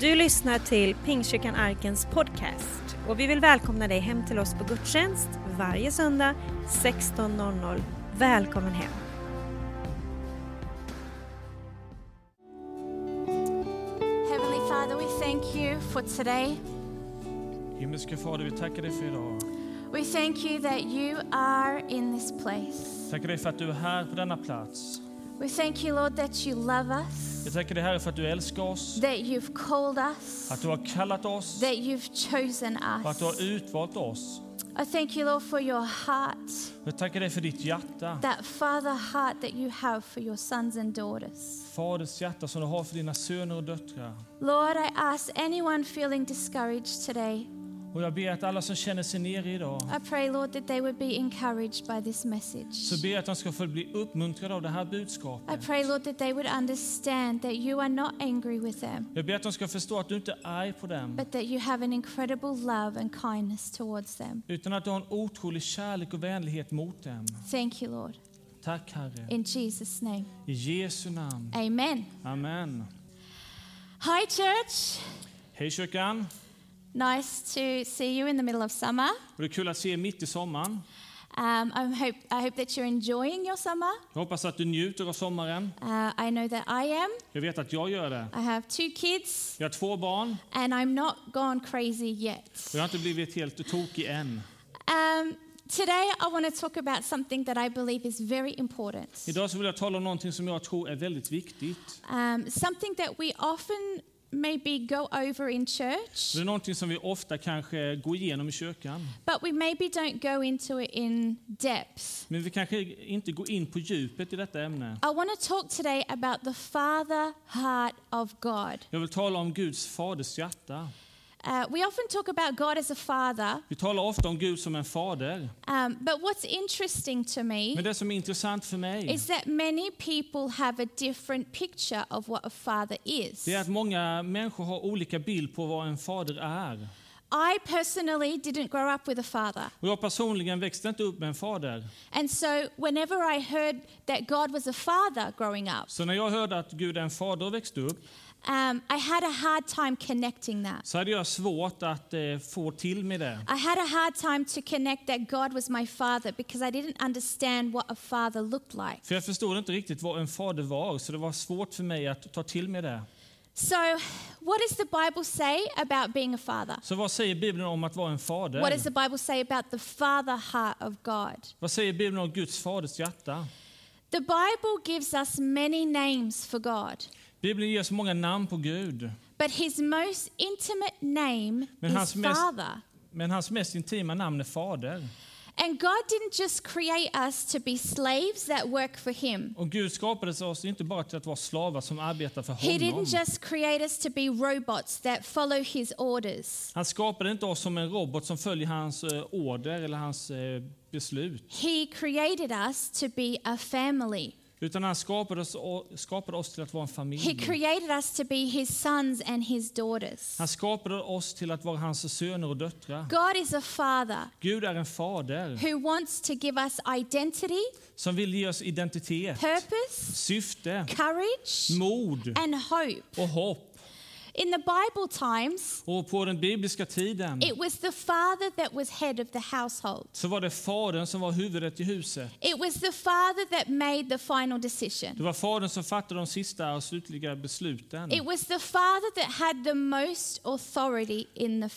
Du lyssnar till Pingstkyrkan Arkens podcast och vi vill välkomna dig hem till oss på gudstjänst varje söndag 16.00. Välkommen hem! Heavenly Father, we thank you for today. Himmelske Fader, vi tackar dig för idag. We thank you that you are in this place. Tackar dig för att du är här på denna plats. We thank you, Lord, that you love us, Jag tackar dig Herre för att du älskar oss, that you've called us, att du har kallat oss that you've chosen och att du us. har utvalt oss. I thank you, Lord, for your heart, Jag tackar dig för ditt hjärta, that father heart that you have for your sons and daughters. Faders hjärta som du har för dina söner och döttrar. Lord, I ask anyone feeling discouraged today, Och jag ber att alla som känner sig nere idag, I pray, Lord, that they would be encouraged by this message. så ber jag att de ska få bli uppmuntrade av det här I budskapet. pray, Lord, that they would understand that you are not angry with them. Jag ber att de ska förstå att du inte är arg på dem, but that you have an incredible love and kindness towards them. utan att du har en otrolig kärlek och vänlighet mot dem. Thank you, Lord. Tack Herre. In Jesus' name. I Jesu namn. Amen. Amen. Hi, church. Hej kyrkan. Nice to see you in the middle of summer. Och det är kul att se er mitt i sommaren. Um, I, hope, I hope that you're enjoying your summer. Jag hoppas att du njuter av sommaren. Uh, I know that I am. Jag vet att jag gör det. I have two kids, Jag har två barn and I'm not gone crazy yet. och jag har inte blivit helt tokig än. Um, today, I want to talk about something that I believe is very important. Idag så vill jag tala om någonting som jag tror är väldigt viktigt. Um, something that we often maybe go over in church. Det är någonting som vi ofta kanske går igenom i kyrkan. But we maybe don't go into it in depth. Men vi kanske inte går in på djupet i detta ämne. I want to talk today about the father heart of God. Jag vill tala om Guds faders hjärta. Uh, we often talk about God as a father, Vi talar ofta om Gud som en fader. um, but what's interesting to me Men det som är intressant för mig is that many people have a different picture of what a father is. det är att många människor har olika bild på vad en fader är. I personally didn't grow up with a father. Och jag personligen växte inte upp med en fader. And so, whenever I heard that God was a father growing up, Så när jag hörde att Gud är en fader och växte upp um, I had a hard time connecting that. så hade jag svårt att eh, få till med det. I had a hard time to connect that God was my father because I didn't understand what a father looked like. För jag förstod inte riktigt vad en fader var, så det var svårt för mig att ta till mig det. So, what does the Bible say about being a father? Så vad säger Bibeln om att vara en fader? What does the Bible say about the father heart of God? Vad säger Bibeln om Guds faders hjärta? The Bible gives us many names for God, Bibeln ger så många namn på Gud, but his most intimate name Men is mest- Father. men hans mest intima namn är fader. And God didn't just create us to be slaves that work for him. Och Gud skapade oss inte bara till att vara slavar som arbetar för He honom. didn't just create us to be robots that follow his orders. Han skapade inte oss som en robot som följer hans eh, order eller hans eh, beslut. He created us to be a family. Utan han skapade oss, skapade oss till att vara en He familj. created us to be his sons and his daughters. Han skapade oss till att vara hans söner och döttrar. God is a father Gud är en fader who wants to give us identity, som vill ge oss identitet, purpose, syfte, courage, mod and hope. och hopp. In the Bible times, Och på den bibliska tiden it was the father that was head of the household. så var det fadern som var huvudet i huset. It was the father that made the final Det decision. var fadern som fattade de sista och slutliga besluten. It was the father that had the most authority in the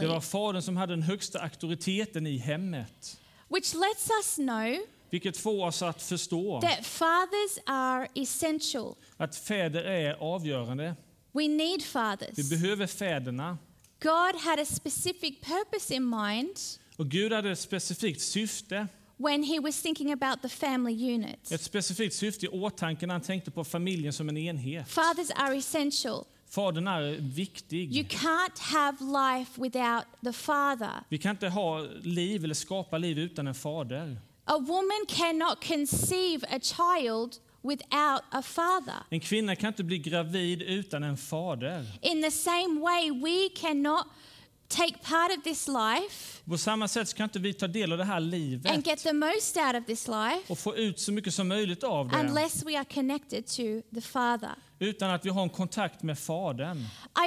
Det var fadern som hade den högsta auktoriteten i hemmet. which lets us know Vilket får oss att förstå that fathers are essential. att fäder är avgörande. We need fathers. Vi behöver fäderna. God had a specific purpose in mind Och Gud hade ett specifikt syfte, when he was thinking about the family unit. ett specifikt syfte i åtanke när han tänkte på familjen som en enhet. Fathers are essential. Fadern är You viktig. can't have life without the father. Vi kan inte ha liv eller skapa liv utan en fader. A woman cannot conceive a child without a father. En kvinna kan inte bli gravid utan en fader. In the same way, we cannot take part of this life På samma sätt kan inte vi ta del av det här and livet get the most out of this life och få ut så mycket som möjligt av det. unless we are connected to the Father. Utan att vi har en kontakt med Fadern.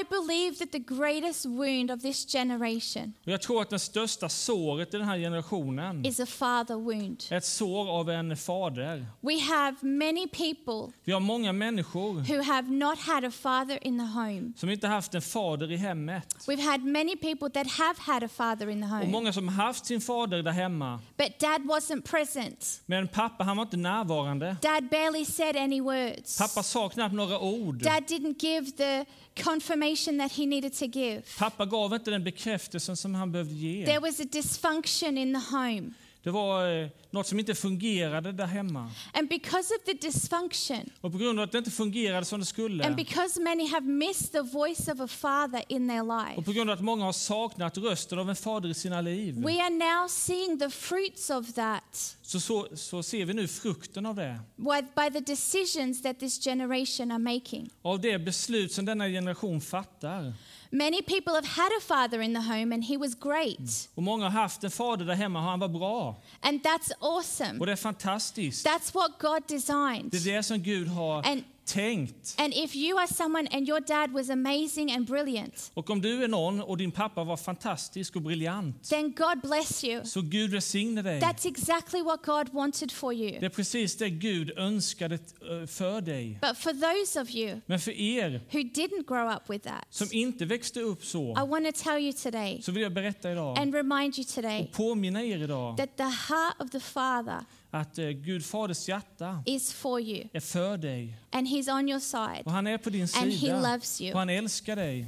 I believe that the greatest wound of this generation Och jag tror att det största såret i den här generationen is a father wound. är ett sår av en fader. We have many people Vi har många människor who have not had a father in the home. som inte haft en fader i hemmet. We've had many people that have had a father in the Och home, många som haft sin fader där hemma. but dad wasn't present. Men pappa han var inte närvarande. Dad barely said any words. Pappa sa knappt några ord. Dad didn't give the confirmation that he needed to give. Pappa gav inte den bekräftelsen som han behövde There ge. was a dysfunction in the home. Det var eh, något som inte fungerade där hemma. And because of the dysfunction, Och på grund av att det inte fungerade som det and skulle because many have missed the voice of a father in their och life, på grund av att många har saknat rösten av en fader i sina liv we are now seeing the fruits of that så, så, så ser vi nu frukten av det. by by the decisions that this generation are making. Av det beslut som denna generation fattar. Many people have had a father in the home and he was great. Och många har haft en fader där hemma och han var bra. And that's awesome. Och det är fantastiskt. That's what God designed. Det är det som Gud har And tänkt. and if you are someone and your dad was amazing and brilliant, Och om du är någon och din pappa var fantastisk och briljant then God bless you. så Gud välsigne dig. That's exactly what God wanted for you. Det är precis det Gud önskade eh, för dig. But for those of you Men för er who didn't grow up with that, som inte växte upp I så, want to tell you today så vill jag berätta idag and remind you today och påminna er idag that the heart of the Father att eh, Gud Faders hjärta is for you är för dig. and He's on your side Och han är på din and He sida. loves you. Och han älskar dig.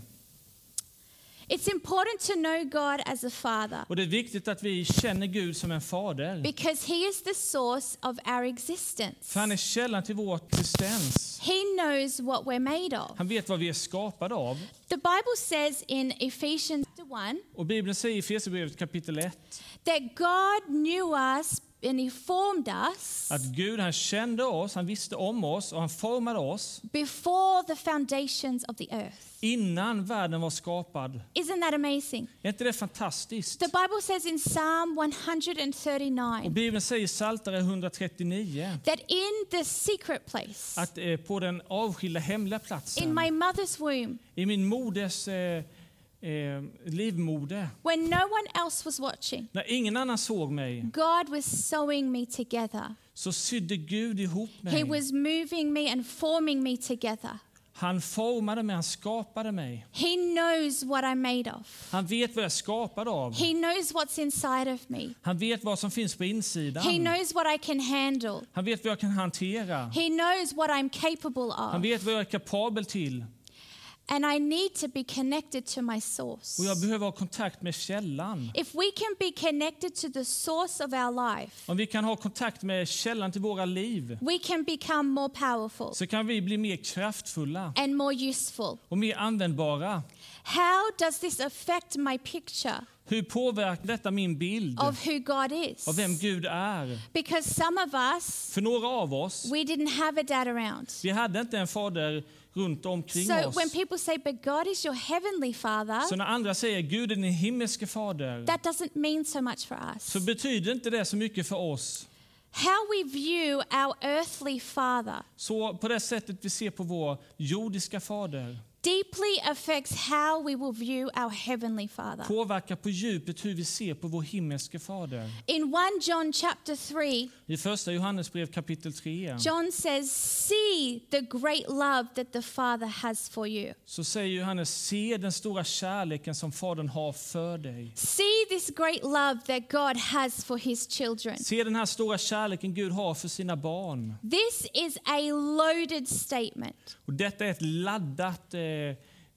It's important to know God as a Father Och det är viktigt att vi känner Gud som en fader. because He is the source of our existence. För han är källan till vår existens. He knows what we're made of. Han vet vad vi är skapade av. The Bible says in Ephesians 1 Och Bibeln säger i Efesierbrevet kapitel 1 that God knew us and He formed us att Gud han kände oss, han visste om oss och han formade oss before the foundations of the earth. innan världen var skapad. Isn't that amazing? Är inte det fantastiskt? The Bible says in Psalm Och 139 Bibeln säger i Psaltare 139 that in the secret place, att eh, på den avskilda hemliga in platsen, my mother's womb, i min moders eh, eh, livmoder, when no one else was watching, när ingen annan såg mig, God was sewing me together. så sydde Gud ihop He mig. was moving me and forming me together. Han formade mig, han skapade mig. He knows what I'm made of. Han vet vad jag är skapad av. He knows what's inside of me. Han vet vad som finns på He insidan. knows what I can handle. Han vet vad jag kan hantera. He knows what I'm capable Han of. vet vad jag är kapabel till. And I need to be connected to my source. Och jag behöver ha kontakt med källan. If we can be connected to the source of our life, Om vi kan ha kontakt med källan till våra liv we can become more powerful så kan vi bli mer kraftfulla and more useful. och mer användbara. How does this affect my picture Hur påverkar detta min bild of who God is? av vem Gud är? Because some of us, För några av oss, we didn't have a dad around. vi hade inte en fader runt omkring So oss. when people say, but God is your heavenly father, Så när andra säger Gud är din himmelske fader that doesn't mean so much for us. så betyder inte det så mycket för oss. How we view our earthly father Så på det sättet vi ser på vår jordiska fader deeply affects how we will view our heavenly father. påverkar på djupet hur vi ser på vår himmelske fader. In 1 John chapter 3, I första Johannesbrev kapitel 3 John says, See the great love that the Father has for you. så säger Johannes, se den stora kärleken som Fadern har för dig. See this great love that God has for his children. Se den här stora kärleken Gud har för sina barn. This is a loaded statement Och detta är ett laddat eh,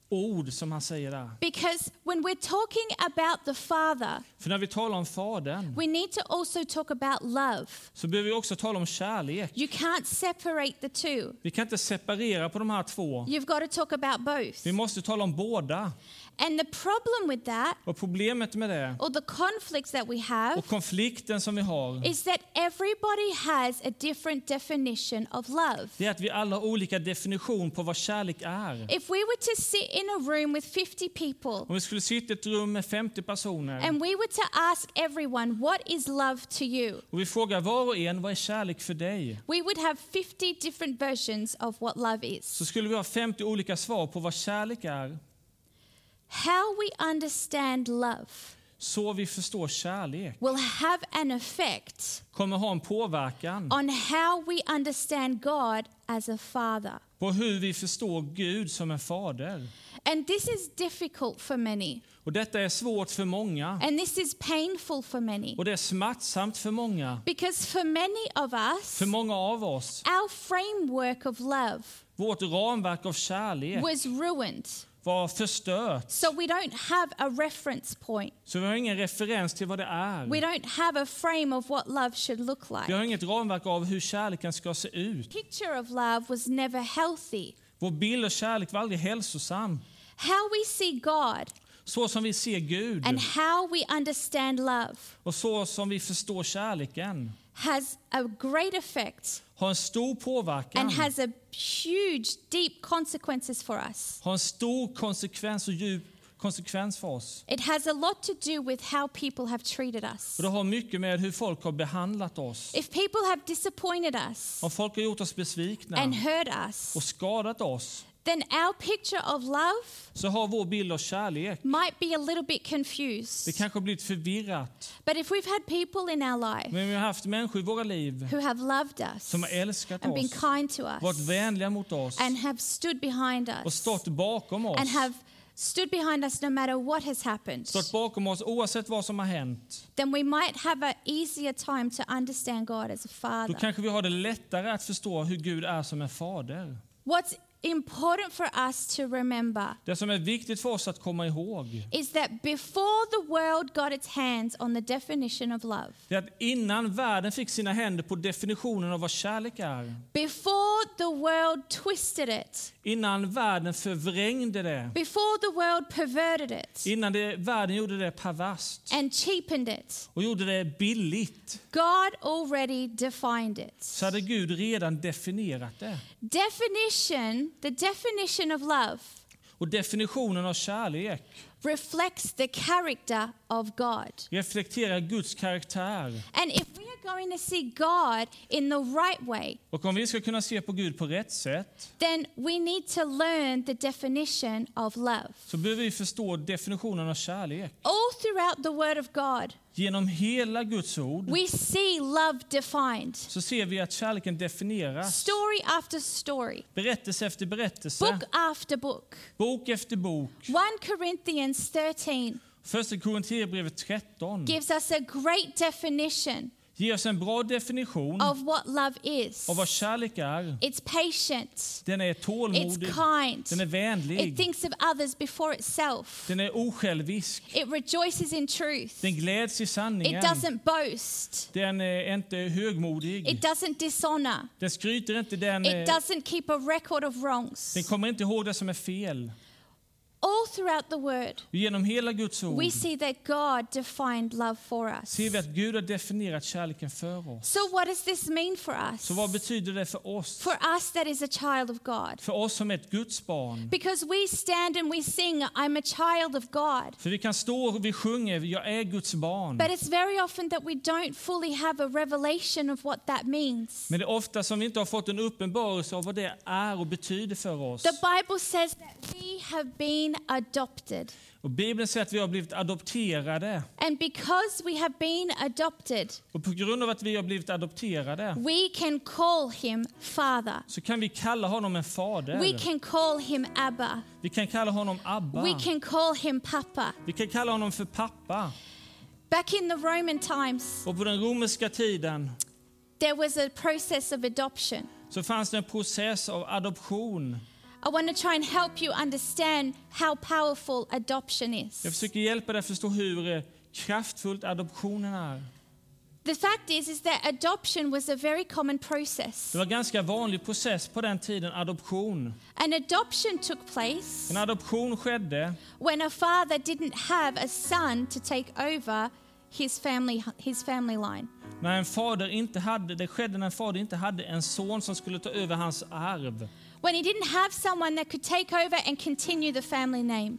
ord som han säger där. because when we're talking about the Father, För när vi talar om Fadern we need to also talk about love. så behöver vi också tala om kärlek. You can't separate the two. Vi kan inte separera på de här två. You've got to talk about both. Vi måste tala om båda. And the problem with that, Och problemet med det, or the conflicts that we have, och konflikten som vi har, is that everybody has a different definition of love. det är att vi alla har olika definition på vad kärlek är. If we were to sit in a room with 50 people Om vi skulle sitta i ett rum med 50 personer and we were to ask everyone, What is love to you? och vi frågar var och en, vad är kärlek för dig? We would have 50 different versions of what love is. Så skulle vi ha 50 olika svar på vad kärlek är. How we understand love Så vi förstår kärlek will have an effect kommer ha en påverkan on how we understand God as a father. på hur vi förstår Gud som en fader. And this is difficult for many, Och detta är svårt för många and this is painful for many. och det är smärtsamt för många. Because for many of us, För många av oss, our framework of love vårt ramverk av kärlek was ruined. Var förstört. So we don't have a reference point. Så vi har ingen referens till vad det är. We don't have a frame of what love should look Vi like. har inget ramverk av hur kärleken ska se ut. Picture of love was never healthy. Vår bild av kärlek var aldrig hälsosam. How we see God Så som vi ser Gud and how we understand love och så som vi förstår kärleken has a great effect har en stor påverkan, and has a huge, deep consequences for us. har en stor konsekvens och djup konsekvens för oss. It has a lot to do with how people have treated us. Och det har mycket med hur folk har behandlat oss. If people have disappointed us Om folk har gjort oss besvikna and hurt us, och skadat oss then our picture of love så har vår bild av kärlek might be a little bit det confused. kanske har blivit förvirrat. But if we've had people in our life Men vi har haft människor i våra liv who have loved us som har älskat and been oss, kind to varit us vänliga mot oss and have stood behind och us stått bakom oss. and have stood behind us no matter what has happened, Stått bakom oss oavsett vad som har hänt. then we might have an easier time to understand God as a Då father. kanske vi har det lättare att förstå hur Gud är som en fader. What's important for us to remember Det som är viktigt för oss att komma ihåg is that before the world got its hands on the definition of love, det är att innan världen fick sina händer på definitionen av vad kärlek är, before the world twisted it, innan världen förvrängde det, before the world perverted it innan det, världen gjorde det perverst and cheapened it, och gjorde det billigt, God already defined it. så hade Gud redan definierat det. Definition, the definition of love Och definitionen av kärlek reflects the character of God. reflekterar Guds karaktär. And if we going to see God in the right way, Och om vi ska kunna se på Gud på rätt sätt then we need to learn the definition of love. så behöver vi förstå definitionen av kärlek. All throughout the Word of God, Genom hela Guds ord we see love defined. så ser vi att kärleken definieras. Story after story, Berättelse efter berättelse, book after book. bok efter bok. 1 Corinthians 13 Första Korinthierbrevet 13 gives us a great definition ger oss en bra definition of what love is. av vad kärlek är. It's patient, Den är it's tålmodig, kind, den är it vänlig, thinks of others before itself, den är osjälvisk, it rejoices in truth, den gläds i it sanningen, doesn't boast, den är inte högmodig, it doesn't dishonor, den skryter inte, den, it doesn't keep a record of wrongs. den kommer inte ihåg det som är fel. Throughout the Word, genom hela Guds ord we see that God defined love for us. ser vi att Gud har definierat kärleken för oss. So, what does this mean for us? Så vad betyder det för oss? For us that is a child of God. För oss som är ett Guds barn. Because we stand and we sing, I'm a child of God. För vi kan stå och vi sjunger, jag är Guds barn. But it's very often that we don't fully have a revelation of what that means. Men det är ofta som vi inte har fått en uppenbarelse av vad det är och betyder för oss. The Bible says that we have been adopted. Och Bibeln säger att vi har blivit adopterade. And because we have been adopted, Och på grund av att vi har blivit adopterade we can call him Father. så kan vi kalla honom en fader. We can call him Abba. Vi kan kalla honom Abba. We can call him Papa. Vi kan kalla honom för pappa. Back in the Roman times, Och på den romerska tiden there was a process of adoption. så fanns det en process av adoption. I want to try and help you understand how powerful adoption Jag is. försöker hjälpa dig att förstå hur eh, kraftfullt adoptionen är. The fact is, is that adoption was a very common process. Det var en ganska vanlig process på den tiden, adoption. An adoption took place En adoption skedde when a father didn't have a son to take over his family, his family line. när en fader inte hade, det skedde när en fader inte hade en son som skulle ta över hans arv. When he didn't have someone that could take over and continue the family name.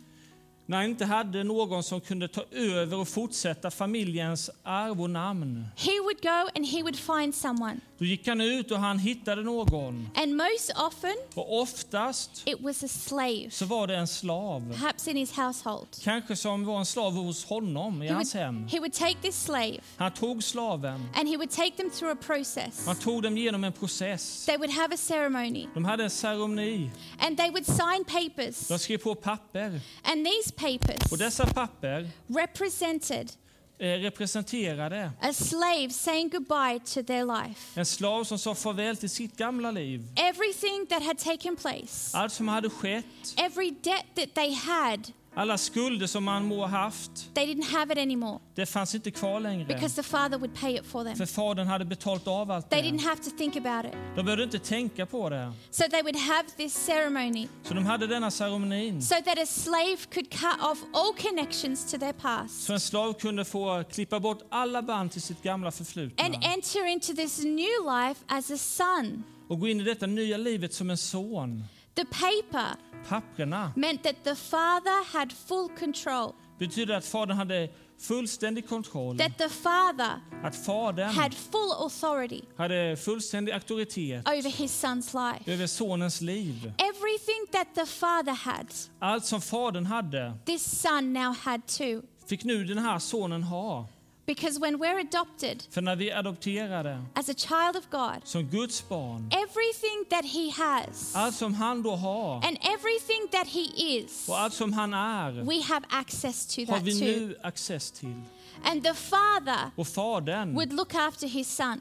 När han inte hade någon som kunde ta över och fortsätta familjens arv och namn. He would go and he would find someone. Då gick han ut och han hittade någon. And most often, Och oftast it was a slave, så var det en slav. perhaps in his household. Kanske som var en slav hos honom i He hans would, hem. he would take this slave Han tog slaven. and he would take them through a process. Han tog dem genom en process. They would have a ceremony De hade en ceremoni. and they would sign papers. De skrev på papper. And these papers Och dessa papper represented representerade a slave saying goodbye to their life. en slav som sa farväl till sitt gamla liv. Everything that had taken place, Allt som hade skett, every debt that they had, alla skulder som man må ha haft, they didn't have it anymore det fanns inte kvar längre. because the father would pay it for them. För fadern hade betalt av allt They det. didn't have to think about it. De behövde inte tänka på det. So they would have this ceremony Så de hade denna ceremonin. so that a slave could cut off all connections to their past Så en slav kunde få klippa bort alla band till sitt gamla förflutna. and enter into this new life as a son. Och gå in i detta nya livet som en son. The paper Papperna meant that the father had full control, betyder att fadern hade fullständig kontroll. that the father Att fadern had full authority hade fullständig auktoritet over his son's life. över sonens liv. Everything that the father had, Allt som fadern hade this son now had too. fick nu den här sonen ha. Because when we're adopted För när vi är adopterade as a child of God, som Guds barn, everything that he has allt som han då har and everything that he is, och allt som han är we have access to har that vi too. nu access till. And the father Och fadern, would look after his son.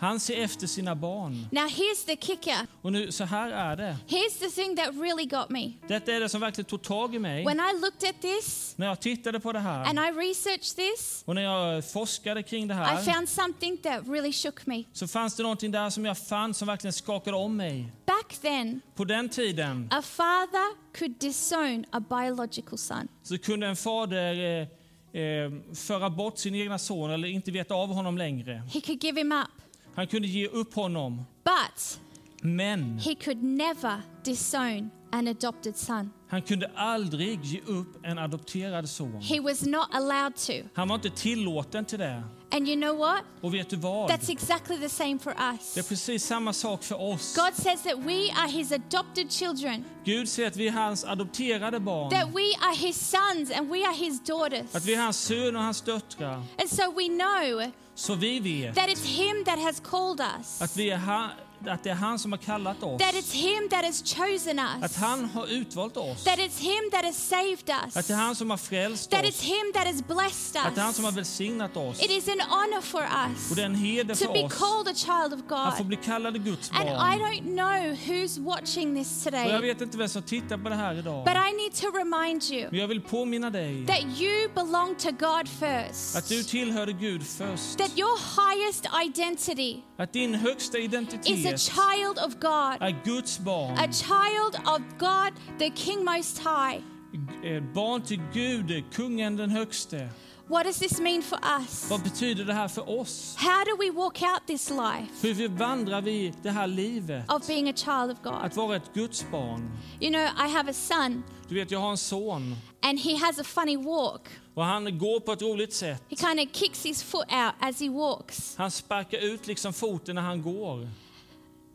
Han ser efter sina barn. Now, here's the kicker. Och nu, så här är det. Here's the thing that really got me. Detta är det som verkligen tog tag i mig. When I looked at this När jag tittade på det and här I researched this, och när jag forskade kring det I här found something that really shook me. så fanns det någonting där som jag fann som verkligen skakade om mig. Back then, På den tiden a father could disown a biological son. så kunde en fader eh, eh, föra bort sin egna son eller inte veta av honom längre. He could give him up, Han kunde ge upp honom. but Men he could never disown an adopted son. han kunde aldrig ge upp en adopterad son. He was not allowed to. Han var inte tillåten till det. And you know what? Och vet du vad? That's exactly the same for Det är us. precis samma sak för oss. God says that we are his adopted children, Gud säger att vi är hans adopterade barn. that we are his sons and we are his daughters. Att vi är hans söner och hans döttrar. And so we know Så vi vet er that it's him that has called us, att, vi er är ha, att det är han som har kallat oss. that it's him that has chosen Att us, han har utvalt oss. that it's him that has saved Att us, det är han som har frälst that it's oss. him that has blessed Att det är han som har us. välsignat oss. It is an honor for Och us det är en heder to för be oss called a child of att få God. bli kallade Guds And I barn. don't know who's watching this Och jag today, vet inte vem som tittar på det här idag. but I need to remind you Men jag vill påminna dig that you belong to God first. att du tillhörde Gud först. That your highest identity Att din högsta is a child of God, är Guds a barn. child of God, the King Most High. Eh, Barn till Gud, kungen den högste. What does this mean for us? Vad betyder det här för oss? How do we walk out this life Hur vi vandrar vi det här livet? of being a child of God? Att vara ett Guds barn. You know, I have a son, Du vet, jag har en son and he has a funny walk. och han går på ett roligt sätt. He kind of kicks his foot out as he walks. Han sparkar ut liksom foten när han går.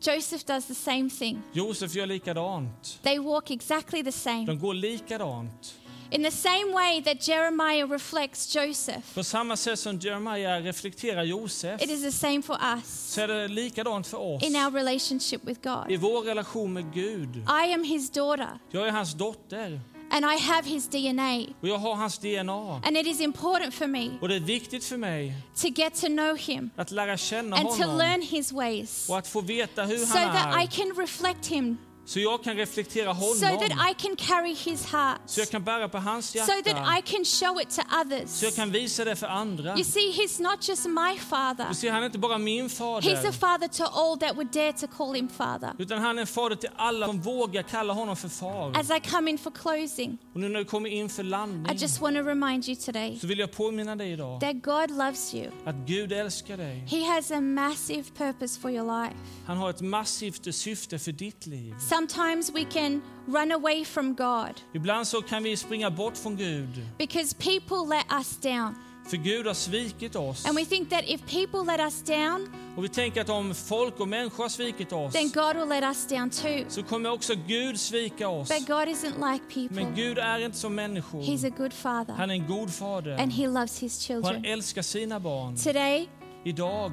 Joseph does the same thing. Josef gör likadant. They walk exactly the same. De går likadant. In the same way that Jeremiah reflects Joseph, På samma sätt som Jeremiah reflekterar Josef it is the same for us så är det likadant för oss. in our relationship with God. I vår relation med Gud. I am his daughter, Jag är hans dotter and I have his DNA. och jag har hans DNA. And it is important for me Och det är viktigt för mig to get to know him att lära känna and to honom learn his ways och att få veta hur so han that I är. can reflect him Så jag kan reflektera so that honom. I can carry his heart, Så jag kan bära på hans so that hjärta. I can show it to others. Så jag kan visa det för andra. You see, he's not just my father, Du ser, han är inte bara min he's a fader. father to all that would dare to call him father. Utan han är en fader till alla som vågar kalla honom för far. As I come in for closing, Och nu när du kommer in för I landning just want to remind you today så vill jag påminna dig idag that God loves you. att Gud älskar dig. He has a massive purpose for your life. Han har ett massivt syfte för ditt liv. Sometimes we can run away from God Ibland så kan vi springa bort från Gud. because people let us down. För Gud har svikit oss. And we think that if people let us down, Och vi tänker att om folk och människor har svikit oss then God will let us down too. så kommer också Gud svika oss. But God isn't like people. Men Gud är inte som människor. He's a good father Han är en god fader. and He loves His Och han children. älskar sina barn. Today, Idag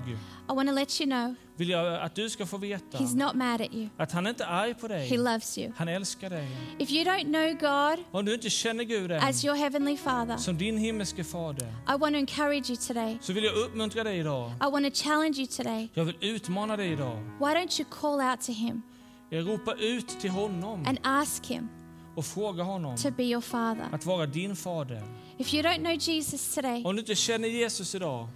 I want to let you know vill jag att du ska få veta He's not mad at you. att han inte är arg på He dig. loves you. Han älskar dig. If you don't know God Om du inte känner Gud än as your Heavenly Father, som din himmelske fader I want to encourage you today. så vill jag uppmuntra dig idag. I want to challenge you today. Jag vill utmana dig idag. Why don't you call out to Him Jag ropar ut till honom and ask Him och frågar honom to be your Father? att vara din fader. If you don't know Jesus today, Om du inte känner Jesus idag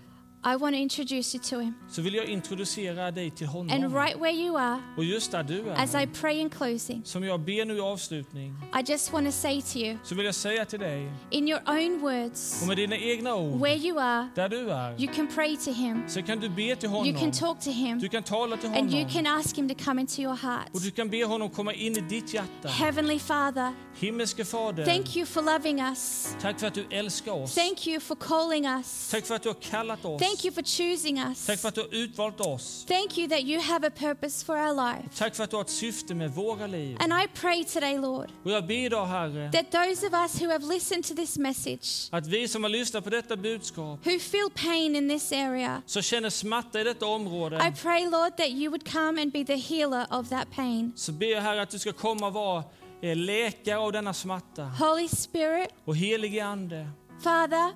I want to introduce you to Him. så vill jag introducera dig till And honom. right where you are, Och just där du as I är, pray in closing, som jag ber nu i avslutning, I just want to say to you, så vill jag säga till dig, in your own words, och med dina egna ord, where you are, där du är, you can pray to Him, så kan du be till you can honom. talk to Him, Du kan tala till and you honom. can ask Him to come into your heart. Och du kan be honom komma in i ditt hjärta. Heavenly Father, Himmelske Fader, thank you for loving us. tack för att du älskar oss. Thank you for calling us. Tack för att du har kallat oss. Thank you for choosing us. Tack för att du har utvalt oss. Thank you that you have a purpose for our life. Tack för att du har ett syfte med våra liv. And I pray today, Lord, Och jag ber idag, Herre, that those of us who have listened to this message, att vi som har lyssnat på detta budskap, who feel pain in this area, som känner smärta i detta I område, pray, Lord, that you would come and be the healer of that pain. så ber jag, Herre, att du ska komma och vara eh, läkare av denna smärta. Holy Spirit, Och helige Ande, Father,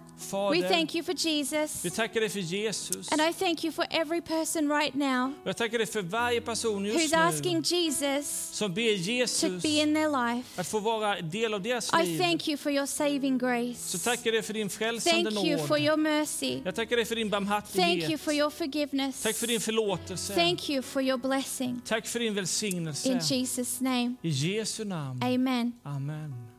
we Fader, thank you for Jesus. vi tackar dig för Jesus. And I thank you for every person right now Och jag tackar dig för varje person just who's asking nu Jesus som ber to Jesus be in their life. att få vara del av deras I liv. thank you for your saving Så grace. tackar dig för din frälsande Thank you for nåd. your mercy. Jag tackar dig för din Thank you barmhärtighet. for your forgiveness. Tack för din förlåtelse. Thank you for your blessing. Tack för din välsignelse. In Jesus' name, I Jesu namn. amen. Amen.